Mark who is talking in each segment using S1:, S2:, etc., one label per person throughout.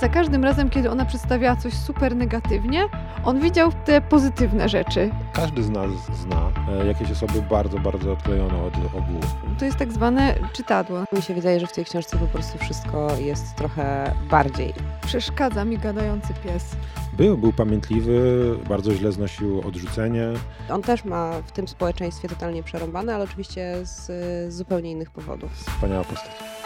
S1: za każdym razem, kiedy ona przedstawiała coś super negatywnie, on widział te pozytywne rzeczy.
S2: Każdy z nas zna e, jakieś osoby bardzo, bardzo odklejone od ogółu.
S1: To jest tak zwane czytadło.
S3: Mi się wydaje, że w tej książce po prostu wszystko jest trochę bardziej.
S1: Przeszkadza mi gadający pies.
S2: Był, był pamiętliwy, bardzo źle znosił odrzucenie.
S3: On też ma w tym społeczeństwie totalnie przerąbane, ale oczywiście z, z zupełnie innych powodów.
S2: Wspaniała postać.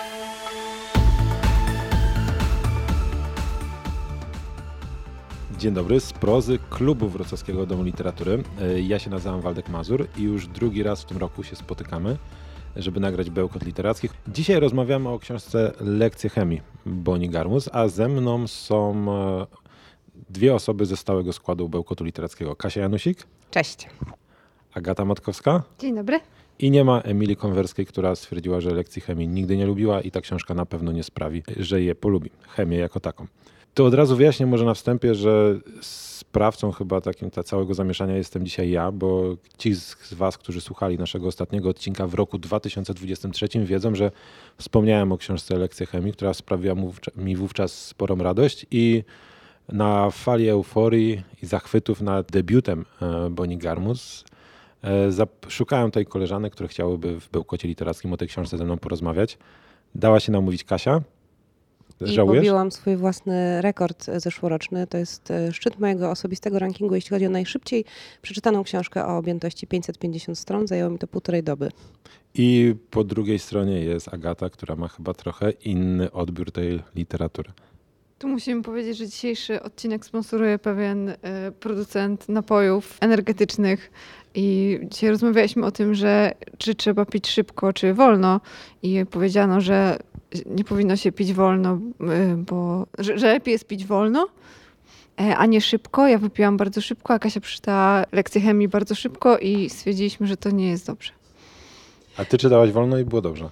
S2: Dzień dobry, z prozy Klubu Wrocławskiego Domu Literatury. E, Ja się nazywam Waldek Mazur i już drugi raz w tym roku się spotykamy, żeby nagrać bełkot literackich. Dzisiaj rozmawiamy o książce Lekcje chemii Boni Garmus, a ze mną są e, dwie osoby ze stałego składu bełkotu literackiego. Kasia Janusik,
S3: Cześć.
S2: Agata Matkowska
S1: Dzień dobry.
S2: i nie ma Emilii Konwerskiej, która stwierdziła, że lekcji chemii nigdy nie lubiła i ta książka na pewno nie sprawi, że je polubi. Chemię jako taką. To od razu wyjaśnię może na wstępie, że sprawcą chyba takim ta całego zamieszania jestem dzisiaj ja, bo ci z was, którzy słuchali naszego ostatniego odcinka w roku 2023 wiedzą, że wspomniałem o książce Lekcje chemii, która sprawiła mi wówczas sporą radość i na fali euforii i zachwytów nad debiutem e, Boni Garmus E, Szukałem tej koleżanek, które chciałyby w Bełkocie Literackim o tej książce ze mną porozmawiać. Dała się namówić Kasia.
S3: I
S2: Żałujesz?
S3: pobiłam swój własny rekord zeszłoroczny. To jest e, szczyt mojego osobistego rankingu, jeśli chodzi o najszybciej przeczytaną książkę o objętości 550 stron. Zajęło mi to półtorej doby.
S2: I po drugiej stronie jest Agata, która ma chyba trochę inny odbiór tej literatury.
S1: Tu musimy powiedzieć, że dzisiejszy odcinek sponsoruje pewien e, producent napojów energetycznych. I dzisiaj rozmawialiśmy o tym, że czy trzeba pić szybko, czy wolno. I powiedziano, że nie powinno się pić wolno, e, bo że, że lepiej jest pić wolno, e, a nie szybko. Ja wypiłam bardzo szybko, a Kasia przeczytała lekcję chemii bardzo szybko i stwierdziliśmy, że to nie jest dobrze.
S2: A ty czytałaś wolno i było dobrze.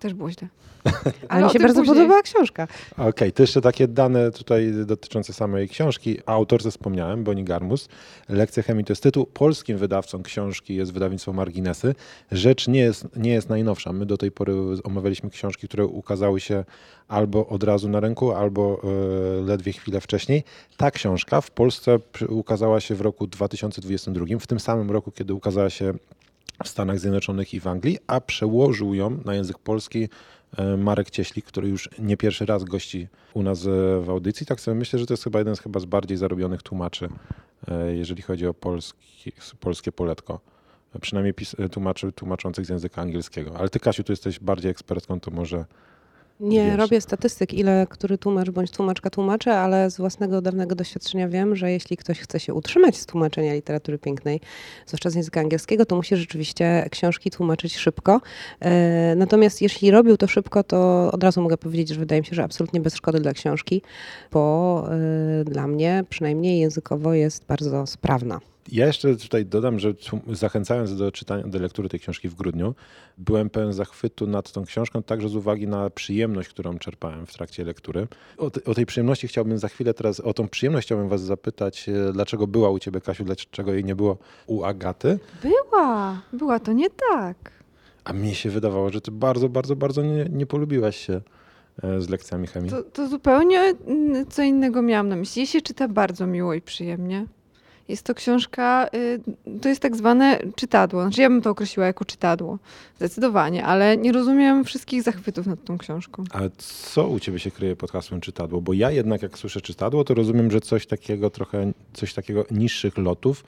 S1: Też było źle.
S3: Ale mi się bardzo
S1: później.
S3: podobała książka.
S2: Okej, to jeszcze takie dane tutaj dotyczące samej książki. O autorce wspomniałem, Boni Garmus. Lekcja chemii to jest tytuł. Polskim wydawcą książki jest wydawnictwo Marginesy. Rzecz nie jest, nie jest najnowsza. My do tej pory omawialiśmy książki, które ukazały się albo od razu na rynku, albo e, ledwie chwilę wcześniej. Ta książka w Polsce ukazała się w roku 2022, w tym samym roku, kiedy ukazała się w Stanach Zjednoczonych i w Anglii, a przełożył ją na język polski Marek Cieślik, który już nie pierwszy raz gości u nas e, w audycji. Tak sobie myślę, że to jest chyba jeden z chyba z bardziej zarobionych tłumaczy, e, jeżeli chodzi o polski, polskie poletko. E, Przynajmniej e, tłumaczy, tłumaczących z języka angielskiego. Ale ty, Kasiu, tu jesteś bardziej ekspertką, to może
S3: Nie
S2: Wiesz.
S3: robię statystyk, ile który tłumacz bądź tłumaczka tłumaczy, ale z własnego dawnego doświadczenia wiem, że jeśli ktoś chce się utrzymać z tłumaczenia literatury pięknej, zwłaszcza z języka angielskiego, to musi rzeczywiście książki tłumaczyć szybko. E, Natomiast jeśli robił to szybko, to od razu mogę powiedzieć, że wydaje mi się, że absolutnie bez szkody dla książki, bo e, dla mnie przynajmniej językowo jest bardzo sprawna.
S2: Ja jeszcze tutaj dodam, że zachęcając do czytania, do lektury tej książki w grudniu, byłem pełen zachwytu nad tą książką, także z uwagi na przyjemność, którą czerpałem w trakcie lektury. O, te, o tej przyjemności chciałbym za chwilę teraz, o tą przyjemność chciałbym was zapytać, e, dlaczego była u ciebie, Kasiu, dlaczego jej nie było u Agaty?
S1: Była, była to nie tak.
S2: A mnie się wydawało, że ty bardzo, bardzo, bardzo nie, nie polubiłaś się e, z lekcjami chemii.
S1: To, to zupełnie mm, co innego miałam na myśli. Jej się czyta bardzo miło i przyjemnie. Jest to książka, y, to jest tak zwane czytadło. Znaczy ja bym to określiła jako czytadło. Zdecydowanie, ale nie rozumiem wszystkich zachwytów nad tą książką.
S2: A co u ciebie się kryje pod hasłem czytadło? Bo ja jednak jak słyszę czytadło, to rozumiem, że coś takiego trochę, coś takiego niższych lotów,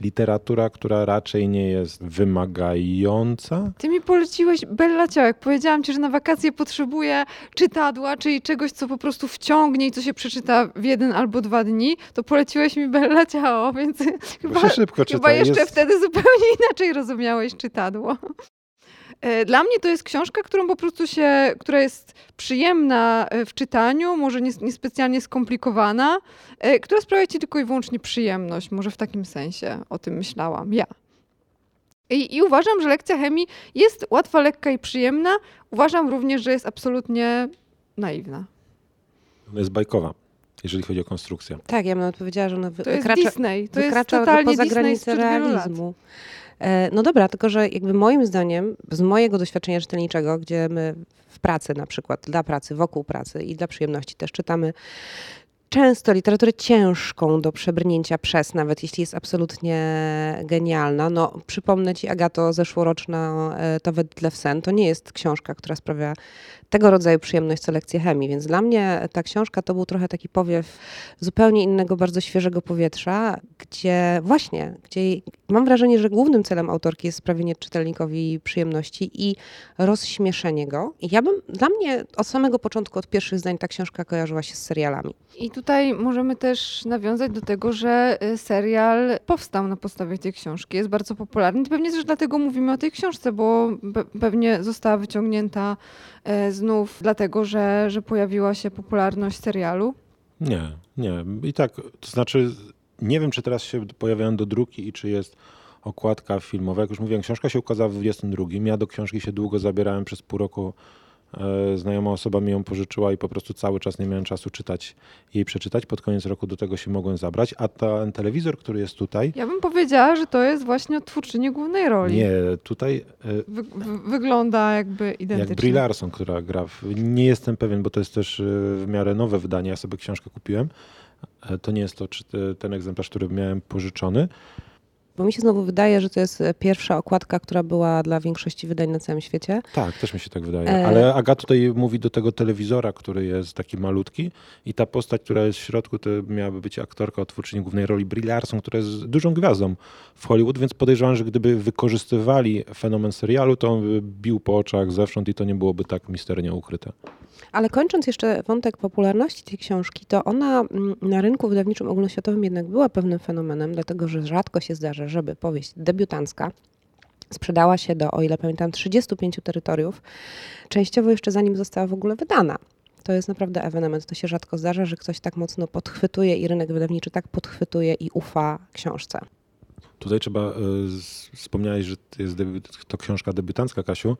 S2: literatura, która raczej nie jest wymagająca.
S1: Ty mi poleciłeś Bella Ciao. Jak powiedziałam ci, że na wakacje potrzebuję czytadła, czyli czegoś, co po prostu wciągnie i co się przeczyta w jeden albo dwa dni, to poleciłeś mi Bella Ciao, więc
S2: Bo
S1: chyba,
S2: szybko czyta.
S1: Chyba jeszcze
S2: jest...
S1: wtedy zupełnie inaczej rozumiałeś czytadło. E, Dla mnie to jest książka, którą po prostu się, która jest przyjemna e, w czytaniu, może nies- niespecjalnie skomplikowana, e, która sprawia ci tylko i wyłącznie przyjemność. Może w takim sensie o tym myślałam ja. I, I uważam, że lekcja chemii jest łatwa, lekka i przyjemna. Uważam również, że jest absolutnie naiwna.
S2: Ona jest bajkowa, jeżeli chodzi o konstrukcję.
S3: Tak, ja bym nawet powiedziała, że ona wy-
S1: To jest
S3: wykracza,
S1: Disney. To jest
S3: wykracza
S1: totalnie
S3: poza
S1: Disney
S3: granicę
S1: wielu lat.
S3: E, no dobra, tylko że jakby moim zdaniem, z mojego doświadczenia czytelniczego, gdzie my w pracy na przykład, dla pracy, wokół pracy i dla przyjemności też czytamy często literaturę ciężką do przebrnięcia przez, nawet jeśli jest absolutnie genialna. No, przypomnę ci, Agato, zeszłoroczna e, To wedle sen, to nie jest książka, która sprawia tego rodzaju przyjemność co lekcje chemii, więc dla mnie ta książka to był trochę taki powiew zupełnie innego, bardzo świeżego powietrza, gdzie właśnie, gdzie mam wrażenie, że głównym celem autorki jest sprawienie czytelnikowi przyjemności i rozśmieszenie go. I ja bym, dla mnie od samego początku, od pierwszych zdań ta książka kojarzyła się z serialami.
S1: I tutaj możemy też nawiązać do tego, że y, serial powstał na podstawie tej książki, jest bardzo popularny. Pewnie też dlatego mówimy o tej książce, bo pewnie została wyciągnięta e, znów dlatego, że, że pojawiła się popularność serialu.
S2: Nie, nie. I tak, to znaczy, nie wiem, czy teraz się pojawiają do druki i czy jest okładka filmowa. Jak już mówiłem, książka się ukazała w 22. Ja do książki się długo zabierałem przez pół roku znajoma osoba mi ją pożyczyła i po prostu cały czas nie miałem czasu czytać jej przeczytać. Pod koniec roku do tego się mogłem zabrać. A ten telewizor, który jest tutaj.
S1: Ja bym powiedziała, że to jest właśnie twórczyni głównej roli.
S2: Nie, tutaj.
S1: E, Wy, wygląda jakby identycznie.
S2: Jak Brie Larson, która gra. W, nie jestem pewien, bo to jest też e, w miarę nowe wydanie. Ja sobie książkę kupiłem. To nie jest to ten egzemplarz, który miałem pożyczony.
S3: Bo mi się znowu wydaje, że to jest e, pierwsza okładka, która była dla większości wydań na całym świecie.
S2: Tak, też mi się tak wydaje. E... Ale Aga tutaj mówi do tego telewizora, który jest taki malutki i ta postać, która jest w środku, to miałaby być aktorka twórczyni głównej roli Brie Larson, która jest dużą gwiazdą w Hollywood, więc podejrzewam, że gdyby wykorzystywali fenomen serialu, to on by bił po oczach zewsząd i to nie byłoby tak misternie ukryte.
S3: Ale kończąc jeszcze wątek popularności tej książki, to ona mm, na rynku wydawniczym ogólnoświatowym jednak była pewnym fenomenem, dlatego że rzadko się zdarza, żeby powieść debiutancka sprzedała się do, o ile pamiętam, 35 terytoriów, częściowo jeszcze zanim została w ogóle wydana. To jest naprawdę ewenement. To się rzadko zdarza, że ktoś tak mocno podchwytuje i rynek wydawniczy tak podchwytuje i ufa książce.
S2: Tutaj trzeba, e, wspomniałeś, że jest to książka debiutancka, Kasiu,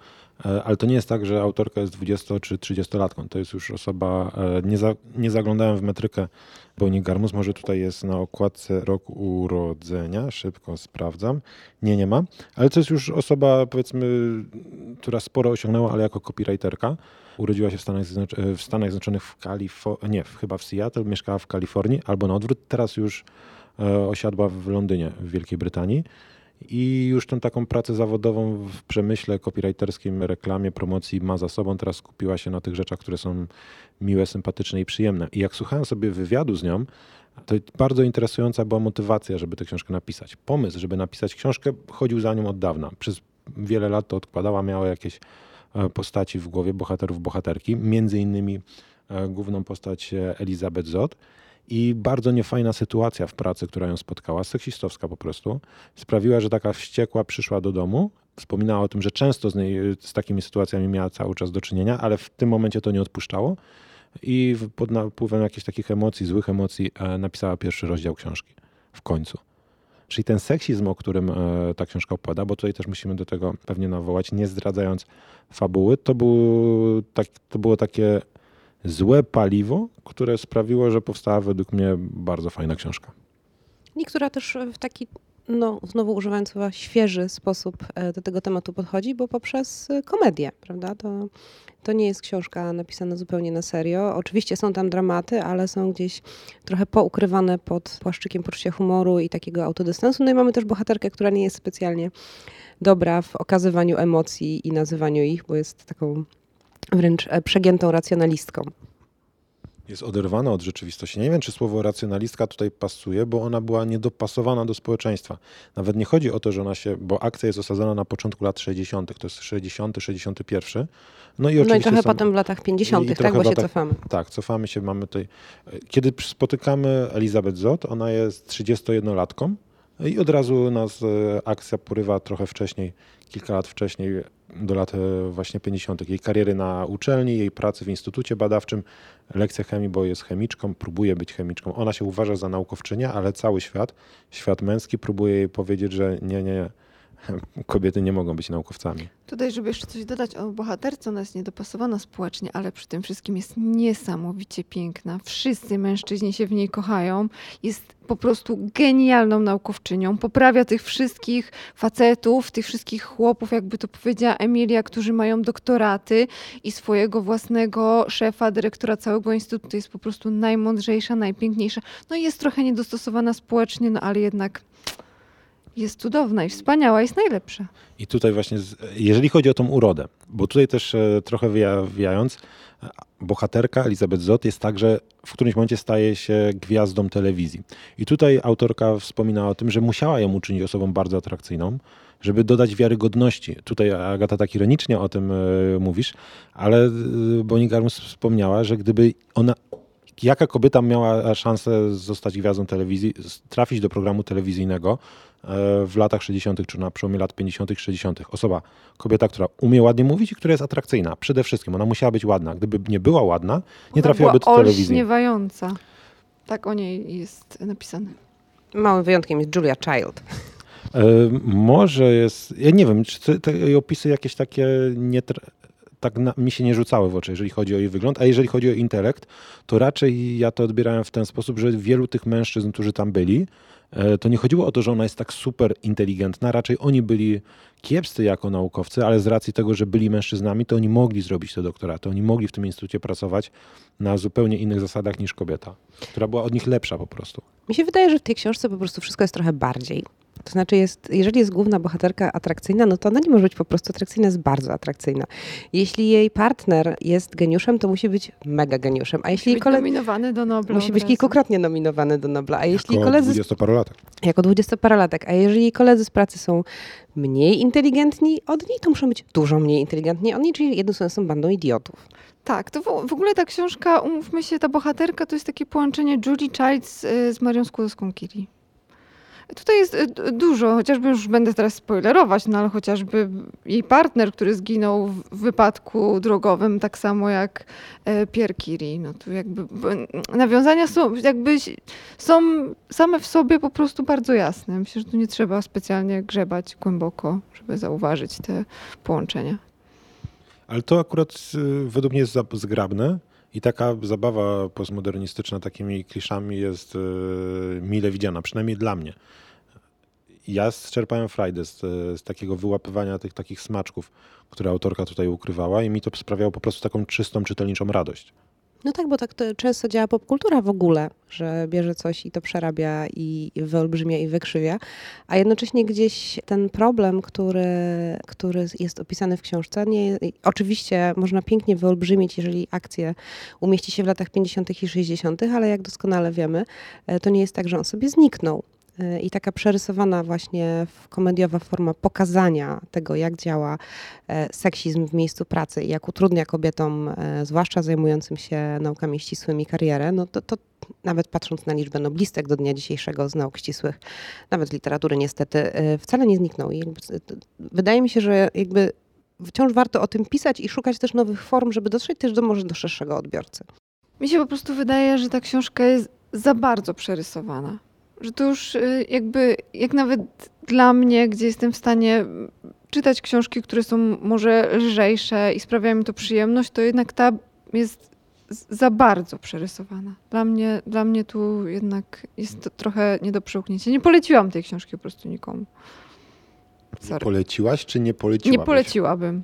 S2: e, ale to nie jest tak, że autorka jest 20 czy 30-latką. To jest już osoba, e, nie, za, nie zaglądałem w metrykę Boni Garmus, może tutaj jest na okładce rok urodzenia, szybko sprawdzam. Nie, nie ma, ale to jest już osoba, powiedzmy, która sporo osiągnęła, ale jako copywriterka. Urodziła się w Stanach, w Stanach Zjednoczonych, w Kalifornii, nie, chyba w Seattle, mieszkała w Kalifornii, albo na odwrót, teraz już osiadła w Londynie, w Wielkiej Brytanii. I już tę taką pracę zawodową w przemyśle copywriterskim, reklamie, promocji ma za sobą. Teraz skupiła się na tych rzeczach, które są miłe, sympatyczne i przyjemne. I jak słuchałem sobie wywiadu z nią, to bardzo interesująca była motywacja, żeby tę książkę napisać. Pomysł, żeby napisać książkę, chodził za nią od dawna. Przez wiele lat to odkładała, miała jakieś e, postaci w głowie, bohaterów, bohaterki, między innymi e, główną postać Elizabeth Zott. I bardzo niefajna sytuacja w pracy, która ją spotkała, seksistowska po prostu, sprawiła, że taka wściekła przyszła do domu. Wspominała o tym, że często z, niej, z takimi sytuacjami miała cały czas do czynienia, ale w tym momencie to nie odpuszczało. I pod napływem jakichś takich emocji, złych emocji, e, napisała pierwszy rozdział książki. W końcu. Czyli ten seksizm, o którym e, ta książka opowiada, bo tutaj też musimy do tego pewnie nawołać, nie zdradzając fabuły, to, był, tak, to było takie złe paliwo, które sprawiło, że powstała według mnie bardzo fajna książka.
S3: Niektóra też w taki, no znowu używając chyba świeży sposób e, do tego tematu podchodzi, bo poprzez komedię, prawda? To, to nie jest książka napisana zupełnie na serio. Oczywiście są tam dramaty, ale są gdzieś trochę poukrywane pod płaszczykiem poczucia humoru i takiego autodystansu. No i mamy też bohaterkę, która nie jest specjalnie dobra w okazywaniu emocji i nazywaniu ich, bo jest taką wręcz e, przegiętą racjonalistką.
S2: Jest oderwana od rzeczywistości. Nie wiem, czy słowo racjonalistka tutaj pasuje, bo ona była niedopasowana do społeczeństwa. Nawet nie chodzi o to, że ona się, bo akcja jest osadzona na początku lat 60., to jest 60., 61.
S3: No i, oczywiście no i trochę są, potem w latach 50., tak, bo się cofamy.
S2: Tak, cofamy się, mamy tutaj. Kiedy spotykamy Elizabeth Zott, ona jest 31-latką i od razu nas e, akcja porywa trochę wcześniej, kilka lat wcześniej, do lat e, właśnie 50. Jej kariery na uczelni, jej pracy w instytucie badawczym, lekcja chemii, bo jest chemiczką, próbuje być chemiczką. Ona się uważa za naukowczynię, ale cały świat, świat męski próbuje jej powiedzieć, że nie, nie, nie kobiety nie mogą być naukowcami.
S1: Tutaj, żeby jeszcze coś dodać o bohaterce, ona jest niedopasowana społecznie, ale przy tym wszystkim jest niesamowicie piękna. Wszyscy mężczyźni się w niej kochają. Jest po prostu genialną naukowczynią. Poprawia tych wszystkich facetów, tych wszystkich chłopów, jakby to powiedziała Emilia, którzy mają doktoraty i swojego własnego szefa, dyrektora całego instytutu. Jest po prostu najmądrzejsza, najpiękniejsza. No i jest trochę niedostosowana społecznie, no ale jednak jest cudowna i wspaniała, jest najlepsza.
S2: I tutaj właśnie, jeżeli chodzi o tą urodę, bo tutaj też e, trochę wyjawiając, e, bohaterka Elizabeth Zott jest także w którymś momencie staje się gwiazdą telewizji. I tutaj autorka wspomina o tym, że musiała ją uczynić osobą bardzo atrakcyjną, żeby dodać wiarygodności. Tutaj Agata tak ironicznie o tym e, mówisz, ale Bonnie Garmus wspomniała, że gdyby ona jaka kobieta miała szansę zostać gwiazdą telewizji, trafić do programu telewizyjnego w latach 60., czy na przełomie lat 50., 60. Osoba, kobieta, która umie ładnie mówić i która jest atrakcyjna. Przede wszystkim ona musiała być ładna. Gdyby nie była ładna, nie trafiłaby do telewizji.
S1: Olśniewająca. Tak o niej jest napisane.
S3: Małym wyjątkiem jest Julia Child.
S2: E, może jest, ja nie wiem, czy te, te opisy jakieś takie nie, tak na, mi się nie rzucały w oczy, jeżeli chodzi o jej wygląd, a jeżeli chodzi o intelekt, to raczej ja to odbierałem w ten sposób, że wielu tych mężczyzn, którzy tam byli, e, to nie chodziło o to, że ona jest tak super inteligentna, raczej oni byli kiepscy jako naukowcy, ale z racji tego, że byli mężczyznami, to oni mogli zrobić te doktoraty, oni mogli w tym instytucie pracować na zupełnie innych zasadach niż kobieta, która była od nich lepsza po prostu.
S3: Mi się wydaje, że w tej książce po prostu wszystko jest trochę bardziej. To znaczy, jest, jeżeli jest główna bohaterka atrakcyjna, no to ona nie może być po prostu atrakcyjna, jest bardzo atrakcyjna. Jeśli jej partner jest geniuszem, to musi być mega geniuszem.
S1: A jeśli musi być nominowany do Nobla.
S3: Musi być kilkukrotnie nominowany do Nobla. A jeśli
S2: jako
S3: koledzy.
S2: Dwudziestoparolatek.
S3: Jako dwudziestoparolatek. A jeżeli jej koledzy z pracy są mniej inteligentni od niej, to muszą być dużo mniej inteligentni od niej, czyli jednym słowem są bandą idiotów.
S1: Tak, to w, w, ogóle ta książka, umówmy się, ta bohaterka to jest takie połączenie Julie Child z, z Marią Skłodowską-Curie. Tutaj jest y, dużo, chociażby już będę teraz spoilerować, no ale chociażby jej partner, który zginął w wypadku drogowym, tak samo jak e, Pierre Curie. No tu jakby nawiązania są jakby są same w sobie po prostu bardzo jasne. Myślę, że tu nie trzeba specjalnie grzebać głęboko, żeby zauważyć te połączenia.
S2: Ale to akurat y, według mnie jest zgrabne. I taka zabawa postmodernistyczna takimi kliszami jest y, mile widziana, przynajmniej dla mnie. Ja czerpałem frajdę z, z, takiego wyłapywania tych takich smaczków, które autorka tutaj ukrywała i mi to sprawiało po prostu taką czystą, czytelniczą radość.
S3: No tak, bo tak często działa popkultura w ogóle, że bierze coś i to przerabia i wyolbrzymia i wykrzywia, a jednocześnie gdzieś ten problem, który, który jest opisany w książce, nie, oczywiście można pięknie wyolbrzymić, jeżeli akcję umieści się w latach 50. i 60., ale jak doskonale wiemy, e, to nie jest tak, że on sobie zniknął. Y, i taka przerysowana właśnie komediowa forma pokazania tego, jak działa e, seksizm w miejscu pracy i jak utrudnia kobietom, e, zwłaszcza zajmującym się naukami ścisłymi, karierę, no to, to nawet patrząc na liczbę noblistek do dnia dzisiejszego z nauk ścisłych, nawet literatury niestety, e, wcale nie zniknął. I wydaje mi się, że jakby wciąż warto o tym pisać i szukać też nowych form, żeby dotrzeć też do może do szerszego odbiorcy.
S1: Mi się po prostu wydaje, że ta książka jest za bardzo przerysowana że to już y, jakby, jak nawet dla mnie, gdzie jestem w stanie czytać książki, które są może lżejsze i sprawiają mi to przyjemność, to jednak ta jest za bardzo przerysowana. Dla mnie, dla mnie tu jednak jest to trochę nie do przełknięcia. Nie poleciłam tej książki po prostu nikomu.
S2: Sorry. Poleciłaś czy nie poleciłabyś?
S1: Nie poleciłabym.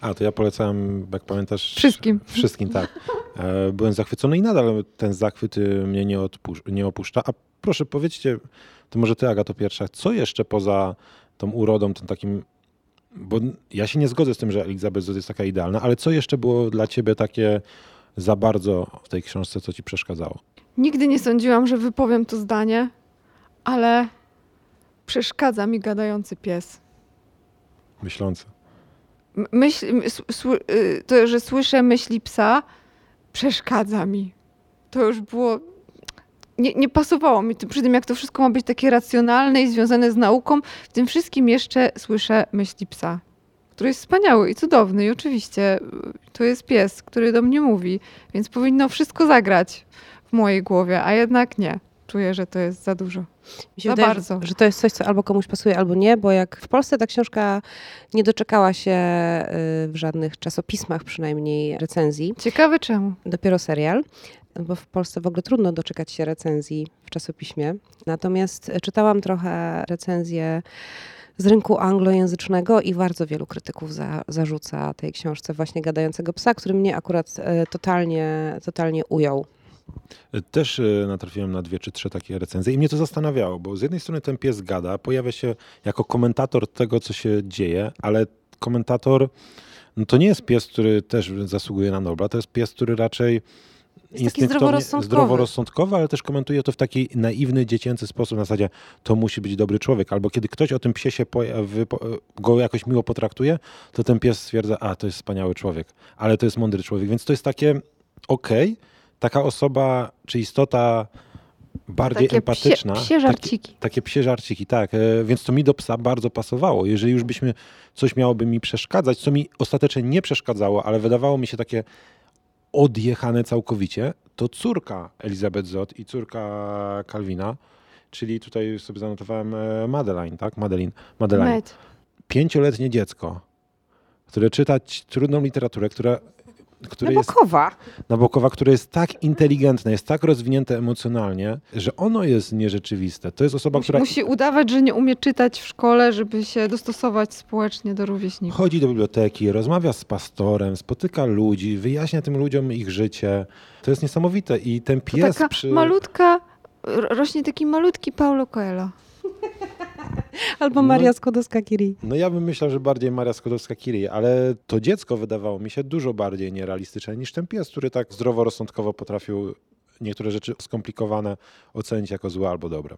S2: A, to ja polecałem, jak pamiętasz...
S1: Wszystkim.
S2: Wszystkim, tak. E, byłem zachwycony i nadal ten zachwyt mnie nie, nie opuszcza. A proszę, powiedzcie, to może ty, Agato, pierwsza, co jeszcze poza tą urodą, tym takim bo ja się nie zgodzę z tym, że Elizabeth jest taka idealna, ale co jeszcze było dla ciebie takie za bardzo w tej książce, co ci przeszkadzało?
S1: Nigdy nie sądziłam, że wypowiem to zdanie, ale przeszkadza mi gadający pies.
S2: Myślący.
S1: Myśl, y, to, że słyszę myśli psa, przeszkadza mi. To już było. Nie, nie pasowało mi przy tym, jak to wszystko ma być takie racjonalne i związane z nauką. W tym wszystkim jeszcze słyszę myśli psa, który jest wspaniały i cudowny. I oczywiście y, to jest pies, który do mnie mówi, więc powinno wszystko zagrać w mojej głowie, a jednak nie. czuję, że to jest za dużo.
S3: Mi się
S1: Za
S3: wydaje,
S1: bardzo.
S3: Że, że to jest coś, co albo komuś pasuje, albo nie, bo jak w Polsce ta książka nie doczekała się y, w żadnych czasopismach przynajmniej recenzji,
S1: Ciekawe czemu.
S3: dopiero serial, bo w Polsce w ogóle trudno doczekać się recenzji w czasopiśmie. Natomiast e, czytałam trochę recenzje z rynku anglojęzycznego i bardzo wielu krytyków za, zarzuca tej książce właśnie Gadającego Psa, który mnie akurat e, totalnie, totalnie ujął.
S2: Też e, natrafiłem na dwie czy trzy takie recenzje i mnie to zastanawiało, bo z jednej strony ten pies gada, pojawia się jako komentator tego, co się dzieje, ale komentator no to nie jest pies, który też zasługuje na Nobla, to jest pies, który raczej instynktownie-
S3: zdroworozsądkowy.
S2: ale też komentuje to w taki naiwny, dziecięcy sposób, na zasadzie to musi być dobry człowiek, albo kiedy ktoś o tym psie się go jakoś miło potraktuje, to ten pies stwierdza, a to jest wspaniały człowiek, ale to jest mądry człowiek, więc to jest takie okej, taka osoba czy istota bardziej
S1: Takie
S2: empatyczna.
S1: Psie, psie
S2: takie-
S1: żarciki.
S2: takie psie żarciki, tak. E, Więc to mi do psa bardzo pasowało. Jeżeli już byśmy coś miałoby mi przeszkadzać, co mi ostatecznie nie przeszkadzało, ale wydawało mi się takie odjechane całkowicie, to córka Elizabeth Zott i córka Calvina, czyli tutaj sobie zanotowałem e, Madeline, tak? Madeline. Madeline.
S1: Med.
S2: Pięcioletnie dziecko, które czytać trudną literaturę, która, które jest
S3: Nabokowa.
S2: Nabokowa, które jest tak inteligentne, jest tak rozwinięte emocjonalnie, że ono jest nierzeczywiste. To jest osoba,
S1: Musi,
S2: która
S1: musi udawać, że nie umie czytać w szkole, żeby się dostosować społecznie do rówieśników.
S2: chodzi do biblioteki, rozmawia z pastorem, spotyka ludzi, wyjaśnia tym ludziom ich życie. To jest niesamowite i ten
S1: To
S2: pies
S1: taka
S2: przy...
S1: malutka, ro- rośnie taki malutki Paulo Coelho.
S3: Albo
S2: No-
S3: Maria Skłodowska-Curie.
S2: No ja bym myślał, że bardziej Maria Skłodowska-Curie, ale to dziecko wydawało mi się dużo bardziej nierealistyczne niż ten pies, który tak zdroworozsądkowo potrafił niektóre rzeczy skomplikowane ocenić jako złe albo dobre.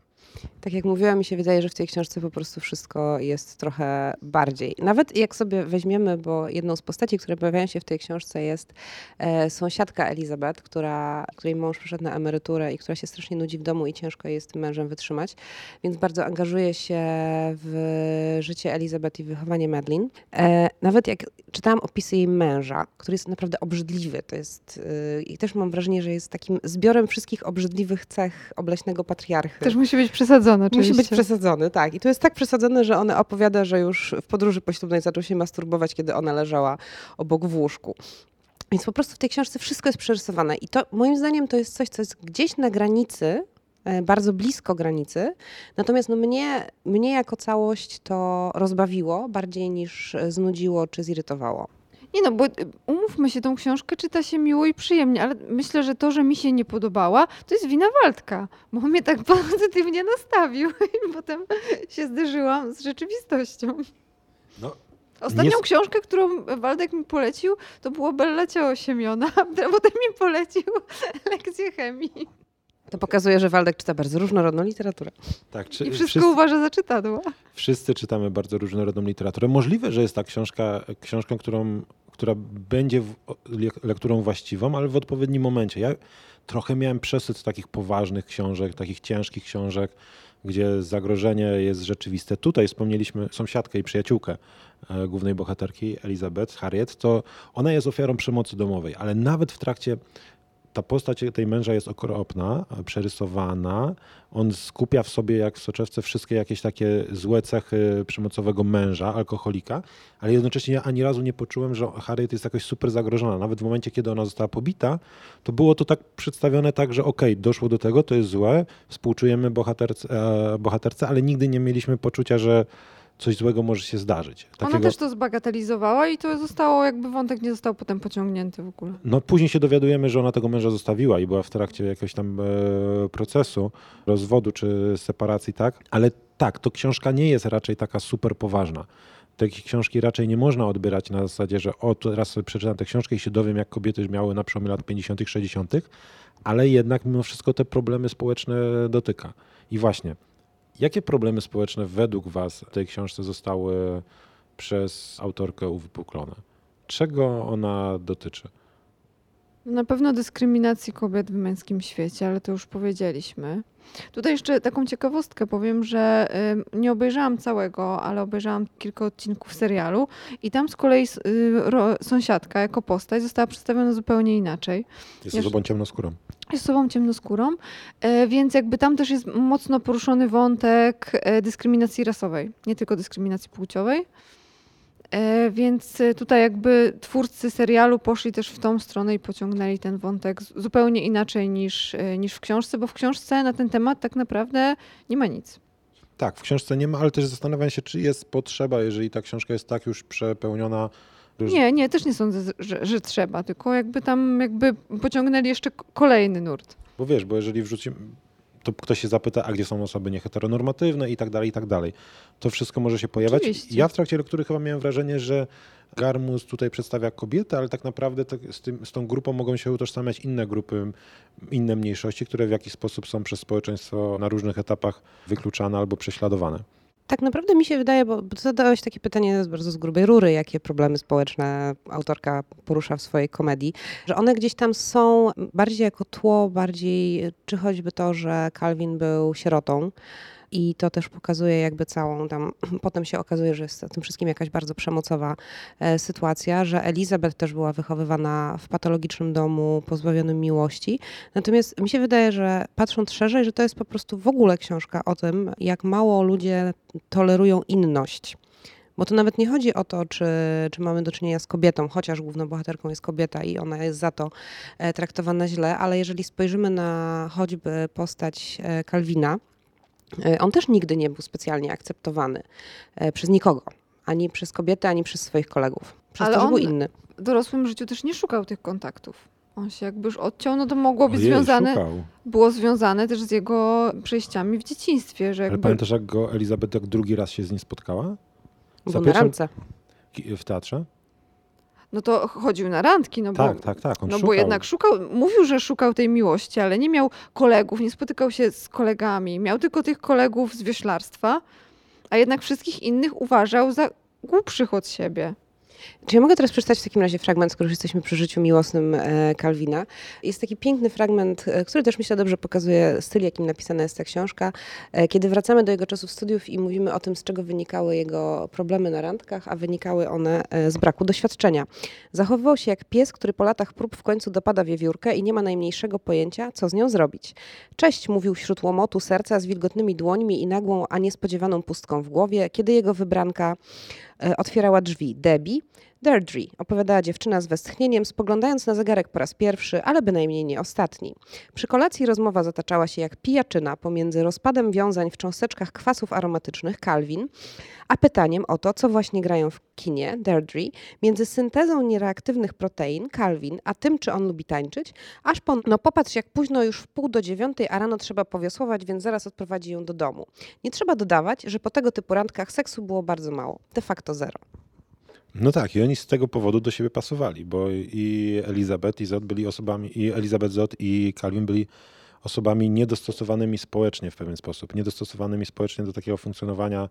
S3: Tak jak mówiłam, mi się wydaje, że w tej książce po prostu wszystko jest trochę bardziej. Nawet jak sobie weźmiemy, bo jedną z postaci, które pojawiają się w tej książce jest e, sąsiadka Elizabeth, która, której mąż przyszedł na emeryturę i która się strasznie nudzi w domu i ciężko jej z tym mężem wytrzymać, więc bardzo angażuje się w życie Elizabeth i wychowanie Madeline. E, nawet jak czytałam opisy jej męża, który jest naprawdę obrzydliwy, to jest y, i też mam wrażenie, że jest takim zbiorem wszystkich obrzydliwych cech obleśnego patriarchy.
S1: Też musi być przesadzone oczywiście.
S3: Musi być przesadzony, tak. I to jest tak przesadzone, że ona opowiada, że już w podróży poślubnej zaczął się masturbować, kiedy ona leżała obok w łóżku. Więc po prostu w tej książce wszystko jest przerysowane. I to moim zdaniem to jest coś, co jest gdzieś na granicy, e, bardzo blisko granicy. Natomiast no mnie, mnie jako całość to rozbawiło bardziej niż znudziło czy zirytowało.
S1: Nie no, bo y, umówmy się, tą książkę czyta się miło i przyjemnie, ale myślę, że to, że mi się nie podobała, to jest wina Waldka, bo on mnie tak pozytywnie nastawił i potem się zderzyłam z rzeczywistością.
S2: No,
S1: Ostatnią
S2: Nie-
S1: książkę, którą Waldek mi polecił, to było Bella Ciao Siemiona, a potem mi polecił lekcję chemii.
S3: To pokazuje, że Waldek czyta bardzo różnorodną literaturę.
S2: tak, czy,
S1: I wszystko
S2: wszyscy-
S1: uważa za czytadło.
S2: Wszyscy czytamy bardzo różnorodną literaturę. Możliwe, że jest ta książka książką, którą, która będzie w, le- lekturą właściwą, ale w odpowiednim momencie. Ja trochę miałem przesyt takich poważnych książek, takich ciężkich książek, gdzie zagrożenie jest rzeczywiste. Tutaj wspomnieliśmy sąsiadkę i przyjaciółkę e, głównej bohaterki, Elizabeth Harriet, to ona jest ofiarą przemocy domowej, ale nawet w trakcie ta postać tej męża jest okropna, przerysowana. On skupia w sobie, jak w soczewce, wszystkie jakieś takie złe cechy przemocowego męża, alkoholika, ale jednocześnie ja ani razu nie poczułem, że Harriet jest jakoś super zagrożona. Nawet w momencie, kiedy ona została pobita, to było to tak przedstawione tak, że okej, doszło do tego, to jest złe, współczujemy bohaterce, e, bohaterce, ale nigdy nie mieliśmy poczucia, że coś złego może się zdarzyć.
S1: Ona też to zbagatelizowała i to zostało, jakby wątek nie został potem pociągnięty w ogóle.
S2: No później się dowiadujemy, że ona tego męża zostawiła i była w trakcie jakiegoś tam e, procesu rozwodu czy separacji, tak? Ale tak, to książka nie jest raczej taka super poważna. Takie książki raczej nie można odbierać na zasadzie, że o, teraz sobie przeczytam tę książkę i się dowiem, jak kobiety miały na przełomie lat 50., 60., ale jednak mimo wszystko te problemy społeczne dotyka. I właśnie, jakie problemy społeczne według Was w tej książce zostały przez autorkę uwypuklone? Czego ona dotyczy?
S1: Na pewno dyskryminacji kobiet w męskim świecie, ale to już powiedzieliśmy. Tutaj jeszcze taką ciekawostkę powiem, że y, nie obejrzałam całego, ale obejrzałam kilka odcinków serialu i tam z kolei y, sąsiadka jako postać została przedstawiona zupełnie inaczej.
S2: Jest osobą ciemnoskórą.
S1: Jest osobą ciemnoskórą, y, więc jakby tam też jest mocno poruszony wątek dyskryminacji rasowej, nie tylko dyskryminacji płciowej. E, więc tutaj jakby twórcy serialu poszli też w tą stronę i pociągnęli ten wątek zupełnie inaczej niż, e, niż w książce, bo w książce na ten temat tak naprawdę nie ma nic.
S2: Tak, w książce nie ma, ale też zastanawiam się, czy jest potrzeba, jeżeli ta książka jest tak już przepełniona.
S1: Nie, nie, też nie sądzę, że, że trzeba, tylko jakby tam jakby pociągnęli jeszcze kolejny nurt.
S2: Bo wiesz, bo jeżeli wrzucimy, to ktoś się zapyta, a gdzie są osoby nieheteronormatywne i tak dalej, i tak dalej. To wszystko może się pojawiać.
S1: Oczywiście.
S2: Ja w trakcie lektury chyba miałem wrażenie, że Garmus tutaj przedstawia kobietę, ale tak naprawdę z, tym, z tą grupą mogą się utożsamiać inne grupy, inne mniejszości, które w jakiś sposób są przez społeczeństwo na różnych etapach wykluczane albo prześladowane.
S3: Tak naprawdę mi się wydaje, bo zadałeś takie pytanie bardzo z grubej rury, jakie problemy społeczne autorka porusza w swojej komedii, że one gdzieś tam są bardziej jako tło, bardziej, czy choćby to, że Calvin był sierotą, i to też pokazuje jakby całą tam, potem się okazuje, że jest tym wszystkim jakaś bardzo przemocowa e, sytuacja, że Elizabeth też była wychowywana w patologicznym domu, pozbawionym miłości. Natomiast mi się wydaje, że patrząc szerzej, że to jest po prostu w ogóle książka o tym, jak mało ludzie tolerują inność. Bo to nawet nie chodzi o to, czy, czy mamy do czynienia z kobietą, chociaż główną bohaterką jest kobieta i ona jest za to e, traktowana źle, ale jeżeli spojrzymy na choćby postać Kalwina, E, on też nigdy nie był specjalnie akceptowany e, przez nikogo. Ani przez kobiety, ani przez swoich kolegów. Przez Ale to, że był inny.
S1: w dorosłym życiu też nie szukał tych kontaktów. On się jakby już odciął, no to mogło być
S2: Ojej,
S1: związane,
S2: szukał.
S1: było związane też z jego przejściami w dzieciństwie. Że jakby...
S2: Ale pamiętasz, jak go Elizabeth jak drugi raz się z nim spotkała?
S3: Za na randce.
S2: W teatrze?
S1: No to chodził na randki. No
S2: tak,
S1: bo,
S2: tak, tak. On
S1: no
S2: szukał.
S1: bo jednak szukał, mówił, że szukał tej miłości, ale nie miał kolegów, nie spotykał się z kolegami. Miał tylko tych kolegów z wioślarstwa, a jednak wszystkich innych uważał za głupszych od siebie.
S3: Czy ja mogę teraz przeczytać w takim razie fragment, skoro już jesteśmy przy życiu miłosnym Kalwina? Jest taki piękny fragment, e, który też myślę dobrze pokazuje styl, jakim napisana jest ta książka. E, kiedy wracamy do jego czasów studiów i mówimy o tym, z czego wynikały jego problemy na randkach, a wynikały one e, z braku doświadczenia. Zachowywał się jak pies, który po latach prób w końcu dopada wiewiórkę i nie ma najmniejszego pojęcia, co z nią zrobić. Cześć, mówił wśród łomotu serca z wilgotnymi dłońmi i nagłą, a niespodziewaną pustką w głowie, kiedy jego wybranka otwierała drzwi. Debbie, Deirdre, opowiadała dziewczyna z westchnieniem, spoglądając na zegarek po raz pierwszy, ale bynajmniej nie ostatni. Przy kolacji rozmowa zataczała się jak pijaczyna pomiędzy rozpadem wiązań w cząsteczkach kwasów aromatycznych Calvin, a pytaniem o to, co właśnie grają w kinie Deirdre, między syntezą niereaktywnych protein Calvin, a tym, czy on lubi tańczyć, aż po, no popatrz jak późno już w pół do dziewiątej, a rano trzeba powiosłować, więc zaraz odprowadzi ją do domu. Nie trzeba dodawać, że po tego typu randkach seksu było bardzo mało, de facto zero.
S2: No tak, i oni z tego powodu do siebie pasowali, bo i Elizabeth i Zod byli osobami, i Elizabeth Zod i Calvin byli osobami niedostosowanymi społecznie w pewien sposób, niedostosowanymi społecznie do takiego funkcjonowania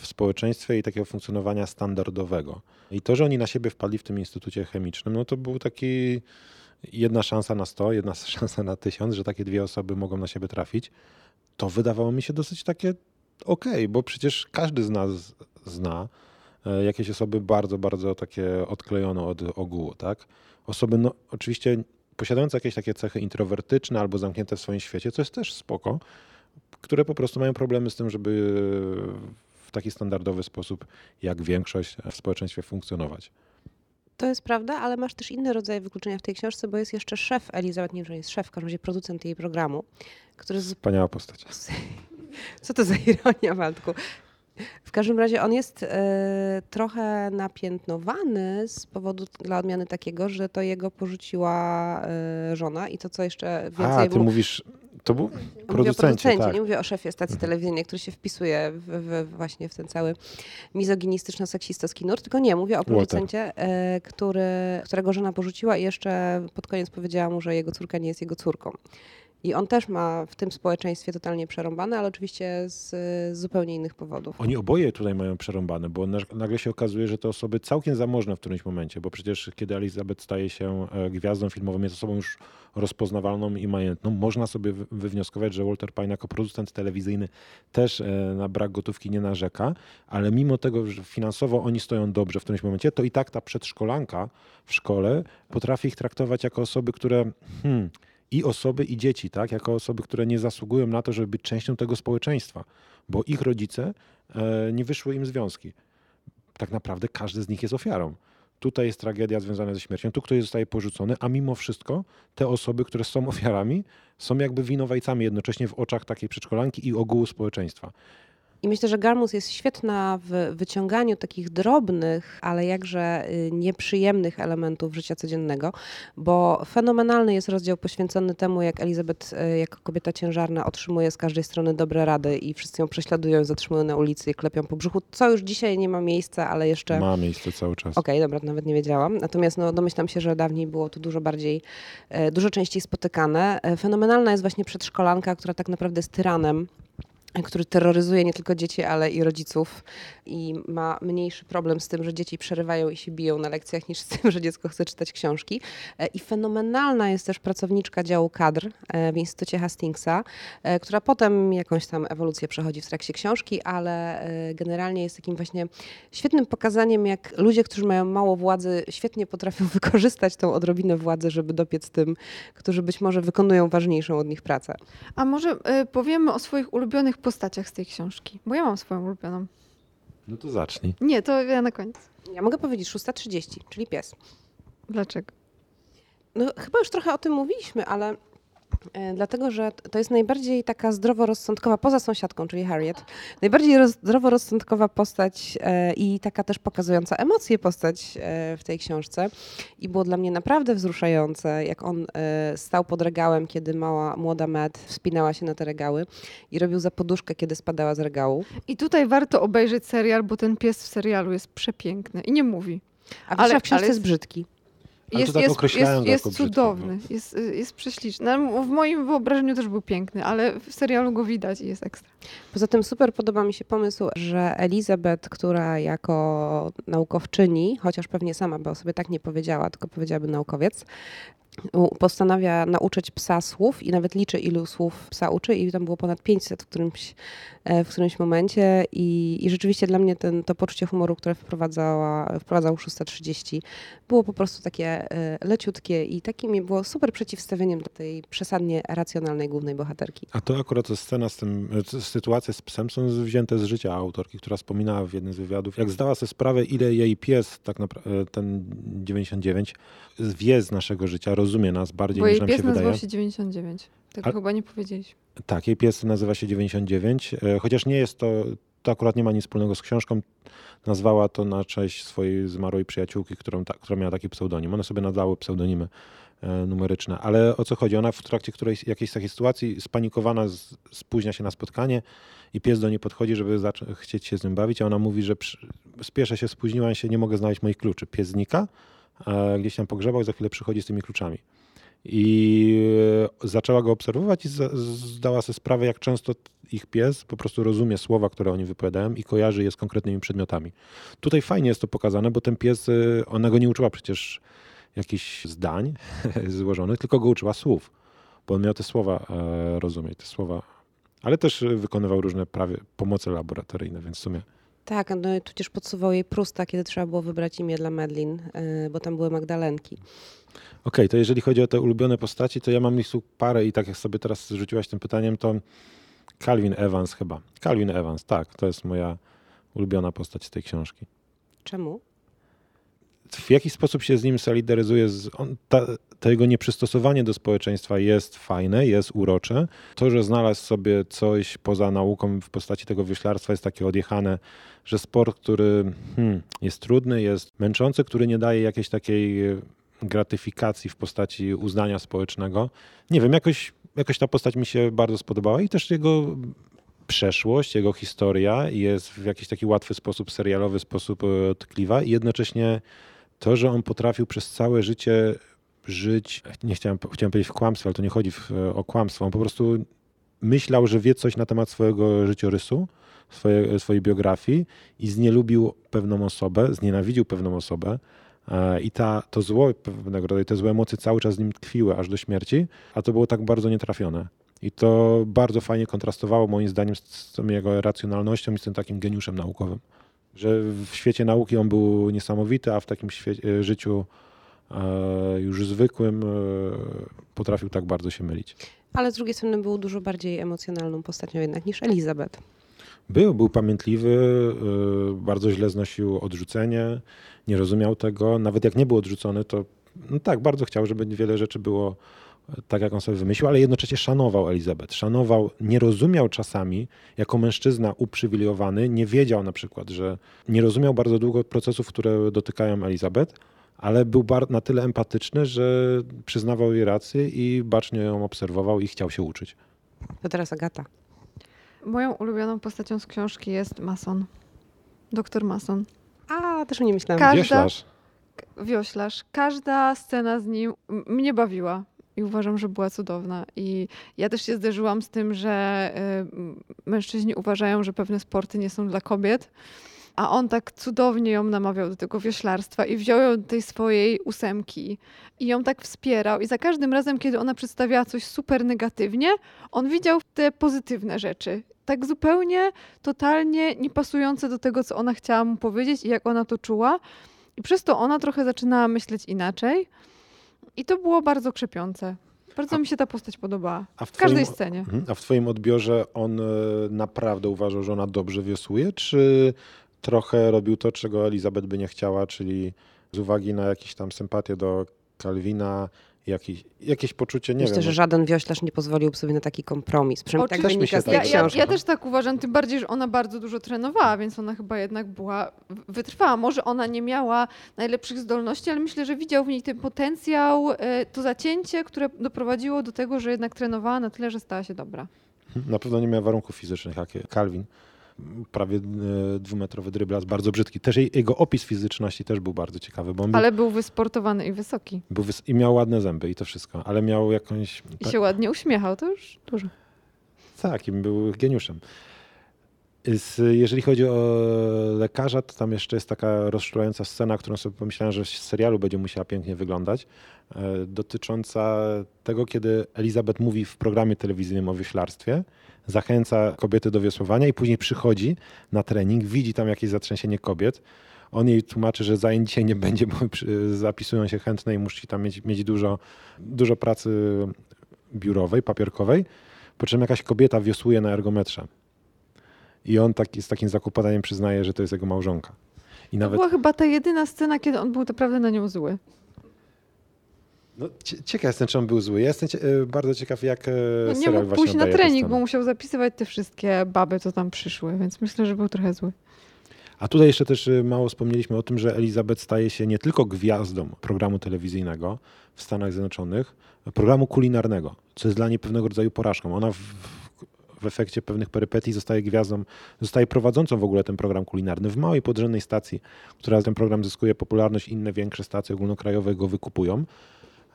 S2: w społeczeństwie i takiego funkcjonowania standardowego. I to, że oni na siebie wpadli w tym instytucie chemicznym, no to był taki jedna szansa na sto, jedna szansa na tysiąc, że takie dwie osoby mogą na siebie trafić. To wydawało mi się dosyć takie okej, okay, bo przecież każdy z nas zna jakieś osoby bardzo, bardzo takie odklejone od ogółu, tak? Osoby, no oczywiście posiadające jakieś takie cechy introwertyczne albo zamknięte w swoim świecie, co jest też spoko, które po prostu mają problemy z tym, żeby w taki standardowy sposób, jak większość w społeczeństwie funkcjonować.
S3: To jest prawda, ale masz też inny rodzaj wykluczenia w tej książce, bo jest jeszcze szef Elizabeth, nie że jest szef, w każdym razie producent jej programu, który...
S2: Wspaniała postać.
S3: Co to za ironia, Waldku? W każdym razie on jest e, trochę napiętnowany z powodu dla odmiany takiego, że to jego porzuciła e, żona i to co jeszcze więcej...
S2: A, ty mówisz, to był producencie,
S3: mówię o producencie
S2: tak.
S3: nie mówię o szefie stacji telewizyjnej, który się wpisuje w, w, właśnie w ten cały mizoginistyczno-seksistowski nurt, tylko nie, mówię o producencie, e, który, którego żona porzuciła i jeszcze pod koniec powiedziała mu, że jego córka nie jest jego córką. I on też ma w tym społeczeństwie totalnie przerąbane, ale oczywiście z, zupełnie innych powodów.
S2: Oni oboje tutaj mają przerąbane, bo nagle się okazuje, że to osoby całkiem zamożne w którymś momencie, bo przecież kiedy Elizabeth staje się e, gwiazdą filmową, jest osobą już rozpoznawalną i majętną, można sobie wywnioskować, że Walter Pine jako producent telewizyjny też e, na brak gotówki nie narzeka, ale mimo tego, że finansowo oni stoją dobrze w którymś momencie, to i tak ta przedszkolanka w szkole potrafi ich traktować jako osoby, które hmm, i osoby, i dzieci, tak? jako osoby, które nie zasługują na to, żeby być częścią tego społeczeństwa, bo ich rodzice e, nie wyszły im związki. Tak naprawdę każdy z nich jest ofiarą. Tutaj jest tragedia związana ze śmiercią, tu ktoś zostaje porzucony, a mimo wszystko te osoby, które są ofiarami, są jakby winowajcami jednocześnie w oczach takiej przedszkolanki i ogółu społeczeństwa.
S3: I myślę, że Garmus jest świetna w wyciąganiu takich drobnych, ale jakże y, nieprzyjemnych elementów życia codziennego, bo fenomenalny jest rozdział poświęcony temu, jak Elizabeth y, jako kobieta ciężarna otrzymuje z każdej strony dobre rady i wszyscy ją prześladują, zatrzymują na ulicy i klepią po brzuchu, co już dzisiaj nie ma miejsca, ale jeszcze...
S2: Ma miejsce cały czas.
S3: Okej, okay, dobra, nawet nie wiedziałam. Natomiast no, domyślam się, że dawniej było to dużo bardziej, e, dużo częściej spotykane. Fenomenalna jest właśnie przedszkolanka, która tak naprawdę jest tyranem który terroryzuje nie tylko dzieci, ale i rodziców i ma mniejszy problem z tym, że dzieci przerywają i się biją na lekcjach, niż z tym, że dziecko chce czytać książki. E, I fenomenalna jest też pracowniczka działu kadr e, w Instytucie Hastingsa, e, która potem jakąś tam ewolucję przechodzi w trakcie książki, ale generalnie jest takim właśnie świetnym pokazaniem, jak ludzie, którzy mają mało władzy, świetnie potrafią wykorzystać tą odrobinę władzy, żeby dopiec tym, którzy być może wykonują ważniejszą od nich pracę.
S1: A może powiemy o swoich ulubionych postaciach z tej książki, bo ja mam swoją ulubioną.
S2: No to zacznij.
S1: Nie, to ja na koniec.
S3: Ja mogę powiedzieć 6.30, czyli pies.
S1: Dlaczego?
S3: No chyba już trochę o tym mówiliśmy, ale dlatego, że to jest najbardziej taka zdroworozsądkowa, poza sąsiadką, czyli Harriet, najbardziej roz, zdroworozsądkowa postać e, i taka też pokazująca emocje postać e, w tej książce. I było dla mnie naprawdę wzruszające, jak on stał pod regałem, kiedy mała, młoda Matt wspinała się na te regały i robił za poduszkę, kiedy spadała z regału.
S1: I tutaj warto obejrzeć serial, bo ten pies w serialu jest przepiękny i nie mówi.
S3: A ale w książce ale jest brzydki.
S1: Jest, tak jest, jest, jest cudowny, jest, jest prześliczny. No, w moim wyobrażeniu też był piękny, ale w serialu go widać i jest ekstra.
S3: Poza tym super podoba mi się pomysł, że Elizabeth, która jako naukowczyni, chociaż pewnie sama by o sobie tak nie powiedziała, tylko powiedziałaby naukowiec, postanawia nauczyć psa słów i nawet liczy, ilu słów psa uczy i tam było ponad 500 w którymś, e, w którymś momencie i, i rzeczywiście dla mnie ten, to poczucie humoru, które wprowadzała, wprowadzał 630 było po prostu takie e, leciutkie i takim było super przeciwstawieniem do tej przesadnie racjonalnej głównej bohaterki.
S2: A to akurat scena z tym, e, sytuacje z psem są wzięte z życia autorki, która wspominała w jednym z wywiadów, jak zdała sobie sprawę, ile jej pies, tak naprawdę ten 99, wie z naszego życia, rozumie nas bardziej
S1: Bo
S2: niż nam się wydaje.
S1: Bo jej pies nazywa się 99. Tego A... chyba nie powiedzieliśmy.
S2: Tak, jej pies nazywa się 99, e, chociaż nie jest to, to akurat nie ma nic wspólnego z książką. Nazwała to na cześć swojej zmarłej przyjaciółki, którą ta, która miała taki pseudonim. One sobie nadały pseudonimy e, numeryczne. Ale o co chodzi? Ona w trakcie którejś, jakiejś takiej sytuacji spanikowana z, spóźnia się na spotkanie i pies do niej podchodzi, żeby chcieć się z nim bawić, a ona mówi, że przy, spieszę się, spóźniła się, nie mogę znaleźć moich kluczy. Pies znika, gdzieś tam pogrzebał i za chwilę przychodzi z tymi kluczami. I e, zaczęła go obserwować i zdała sobie sprawę, jak często ich pies po prostu rozumie słowa, które oni wypowiadają i kojarzy je z konkretnymi przedmiotami. Tutaj fajnie jest to pokazane, bo ten pies, e, ona go nie uczyła przecież jakichś zdań złożonych, tylko go uczyła słów, bo on miał te słowa e, rozumieć, te słowa, ale też wykonywał różne prawie pomoce laboratoryjne, więc w sumie
S3: tak, no tudzież podsuwał jej Prusta, kiedy trzeba było wybrać imię dla Medlin, e, bo tam były Magdalenki.
S2: Okej, okay, to jeżeli chodzi o te ulubione postaci, to ja mam ich tu parę i tak jak sobie teraz rzuciłaś tym pytaniem, to Calvin Evans chyba. Calvin Evans, tak, to jest moja ulubiona postać z tej książki.
S3: Czemu?
S2: W jakiś sposób się z nim solidaryzuje. Z, on, ta, to jego nieprzystosowanie do społeczeństwa jest fajne, jest urocze. To, że znalazł sobie coś poza nauką w postaci tego wyślarstwa jest takie odjechane, że sport, który hmm, jest trudny, jest męczący, który nie daje jakiejś takiej gratyfikacji w postaci uznania społecznego. Nie wiem, jakoś, jakoś ta postać mi się bardzo spodobała i też jego przeszłość, jego historia jest w jakiś taki łatwy sposób, serialowy sposób tkliwa i jednocześnie to, że on potrafił przez całe życie żyć, nie chciałem, chciałem powiedzieć w kłamstwie, ale to nie chodzi w, o kłamstwo. On po prostu myślał, że wie coś na temat swojego życiorysu, swoje, swojej biografii i znielubił pewną osobę, znienawidził pewną osobę. E, I ta, to zło pewnego rodzaju, te złe emocje cały czas z nim tkwiły aż do śmierci, a to było tak bardzo nietrafione. I to bardzo fajnie kontrastowało moim zdaniem z, z tą jego racjonalnością i z tym takim geniuszem naukowym. Że w świecie nauki on był niesamowity, a w takim świecie, życiu e, już zwykłym e, potrafił tak bardzo się mylić.
S3: Ale z drugiej strony był dużo bardziej emocjonalną postacią jednak niż Elizabeth.
S2: Był, był pamiętliwy, bardzo źle znosił odrzucenie, nie rozumiał tego. Nawet jak nie był odrzucony, to no tak, bardzo chciał, żeby wiele rzeczy było tak, jak on sobie wymyślił, ale jednocześnie szanował Elizabeth. Szanował, nie rozumiał czasami, jako mężczyzna uprzywilejowany, nie wiedział na przykład, że nie rozumiał bardzo długo procesów, które dotykają Elizabeth, ale był na tyle empatyczny, że przyznawał jej rację i bacznie ją obserwował i chciał się uczyć.
S3: To teraz Agata.
S1: Moją ulubioną postacią z książki jest Mason. Doktor Mason.
S3: A, też o nie myślałam.
S2: Każda, Wioślarz.
S1: Wioślarz. Każda scena z nim mnie bawiła i uważam, że była cudowna. I ja też się zderzyłam z tym, że y, mężczyźni uważają, że pewne sporty nie są dla kobiet. A on tak cudownie ją namawiał do tego wioślarstwa i wziął ją do tej swojej ósemki i ją tak wspierał. I za każdym razem, kiedy ona przedstawiała coś super negatywnie, on widział te pozytywne rzeczy. Tak zupełnie, totalnie niepasujące do tego, co ona chciała mu powiedzieć i jak ona to czuła. I przez to ona trochę zaczynała myśleć inaczej. I to było bardzo krzepiące. Bardzo a, mi się ta postać podobała. w, w każdej twoim, scenie.
S2: Mhm. A w twoim odbiorze on e, naprawdę uważał, że ona dobrze wiosłuje, czy trochę robił to, czego Elizabeth by nie chciała, czyli z uwagi na jakieś tam sympatię do Kalwina, jakieś, jakieś poczucie, nie
S3: Myślę,
S2: wiem.
S3: że no- żaden wioślarz nie pozwolił sobie na taki kompromis. Przynajmniej tak wynika z tej
S1: ja, ja, ja, też tak uważam, tym bardziej, że ona bardzo dużo trenowała, więc ona chyba jednak była wytrwała. Może ona nie miała najlepszych zdolności, ale myślę, że widział w niej ten potencjał, e, to zacięcie, które doprowadziło do tego, że jednak trenowała na tyle, że stała się dobra.
S2: Na pewno nie miała warunków fizycznych, jak Calvin prawie e, dwumetrowy dryblas, bardzo brzydki. Też jego opis fizyczności też był bardzo ciekawy. Bo
S1: był, ale był wysportowany i wysoki.
S2: Był wys I miał ładne zęby i to wszystko, ale miał jakąś...
S1: I się ładnie uśmiechał, to już dużo.
S2: Tak, i był geniuszem. Jeżeli chodzi o lekarza, to tam jeszcze jest taka rozczulająca scena, którą sobie pomyślałem, że w serialu będzie musiała pięknie wyglądać, e, dotycząca tego, kiedy Elizabeth mówi w programie telewizyjnym o wyślarstwie, zachęca kobiety do wiosłowania i później przychodzi na trening, widzi tam jakieś zatrzęsienie kobiet. On jej tłumaczy, że zajęć dzisiaj nie będzie, bo zapisują się chętne i musi tam mieć, mieć dużo, dużo pracy biurowej, papierkowej. Po czym jakaś kobieta wiosłuje na ergometrze. I on taki, z takim zakupowaniem przyznaje, że to jest jego małżonka.
S1: I nawet... To była chyba ta jedyna scena, kiedy on był naprawdę na nią zły.
S2: No, ciekaw jestem, czy on był zły. Ja jestem cie bardzo ciekaw, jak e, no,
S1: Nie mógł pójść na trening, bo musiał zapisywać te wszystkie baby, co tam przyszły, więc myślę, że był trochę zły.
S2: A tutaj jeszcze też e, mało wspomnieliśmy o tym, że Elizabeth staje się nie tylko gwiazdą programu telewizyjnego w Stanach Zjednoczonych, programu kulinarnego, co jest dla niej pewnego rodzaju porażką. Ona w, w efekcie pewnych perypetii zostaje gwiazdą, zostaje prowadzącą w ogóle ten program kulinarny w małej podrzędnej stacji, która ten program zyskuje popularność, inne większe stacje ogólnokrajowe go wykupują.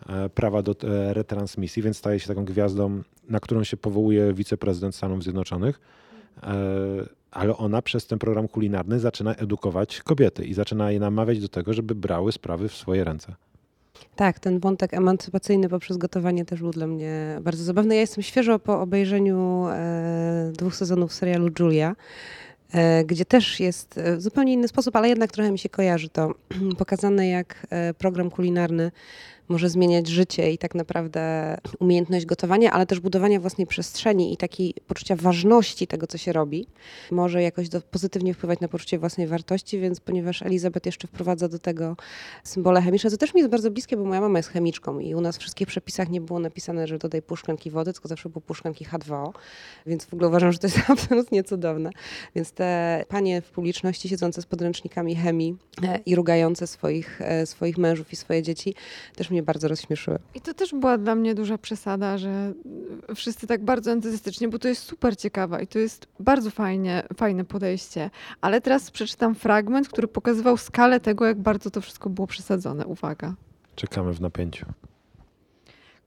S2: E, prawa do e, retransmisji, więc staje się taką gwiazdą, na którą się powołuje wiceprezydent Stanów Zjednoczonych. E, ale ona przez ten program kulinarny zaczyna edukować kobiety i zaczyna je namawiać do tego, żeby brały sprawy w swoje ręce.
S3: Tak, ten wątek emancypacyjny poprzez gotowanie też był dla mnie bardzo zabawny. Ja jestem świeżo po obejrzeniu dwóch sezonów serialu Julia, gdzie też jest w zupełnie inny sposób, ale jednak trochę mi się kojarzy to pokazane, jak program kulinarny może zmieniać życie i tak naprawdę umiejętność gotowania, ale też budowania własnej przestrzeni i takiej poczucia ważności tego, co się robi, może jakoś do, pozytywnie wpływać na poczucie własnej wartości, więc ponieważ Elizabeth jeszcze wprowadza do tego symbole chemiczne, co też mi jest bardzo bliskie, bo moja mama jest chemiczką i u nas w wszystkich przepisach nie było napisane, że dodaj pół wody, tylko zawsze było pół szklanki H2O, więc w ogóle uważam, że to jest absolutnie cudowne. Więc te panie w publiczności siedzące z podręcznikami chemii e, i rugające swoich, e, swoich mężów i swoje dzieci też mnie mnie bardzo rozśmieszyły.
S1: I to też była dla mnie duża przesada, że wszyscy tak bardzo entuzjastycznie, bo to jest super ciekawe i to jest bardzo fajnie, fajne podejście. Ale teraz przeczytam fragment, który pokazywał skalę tego, jak bardzo to wszystko było przesadzone. Uwaga.
S2: Czekamy w napięciu.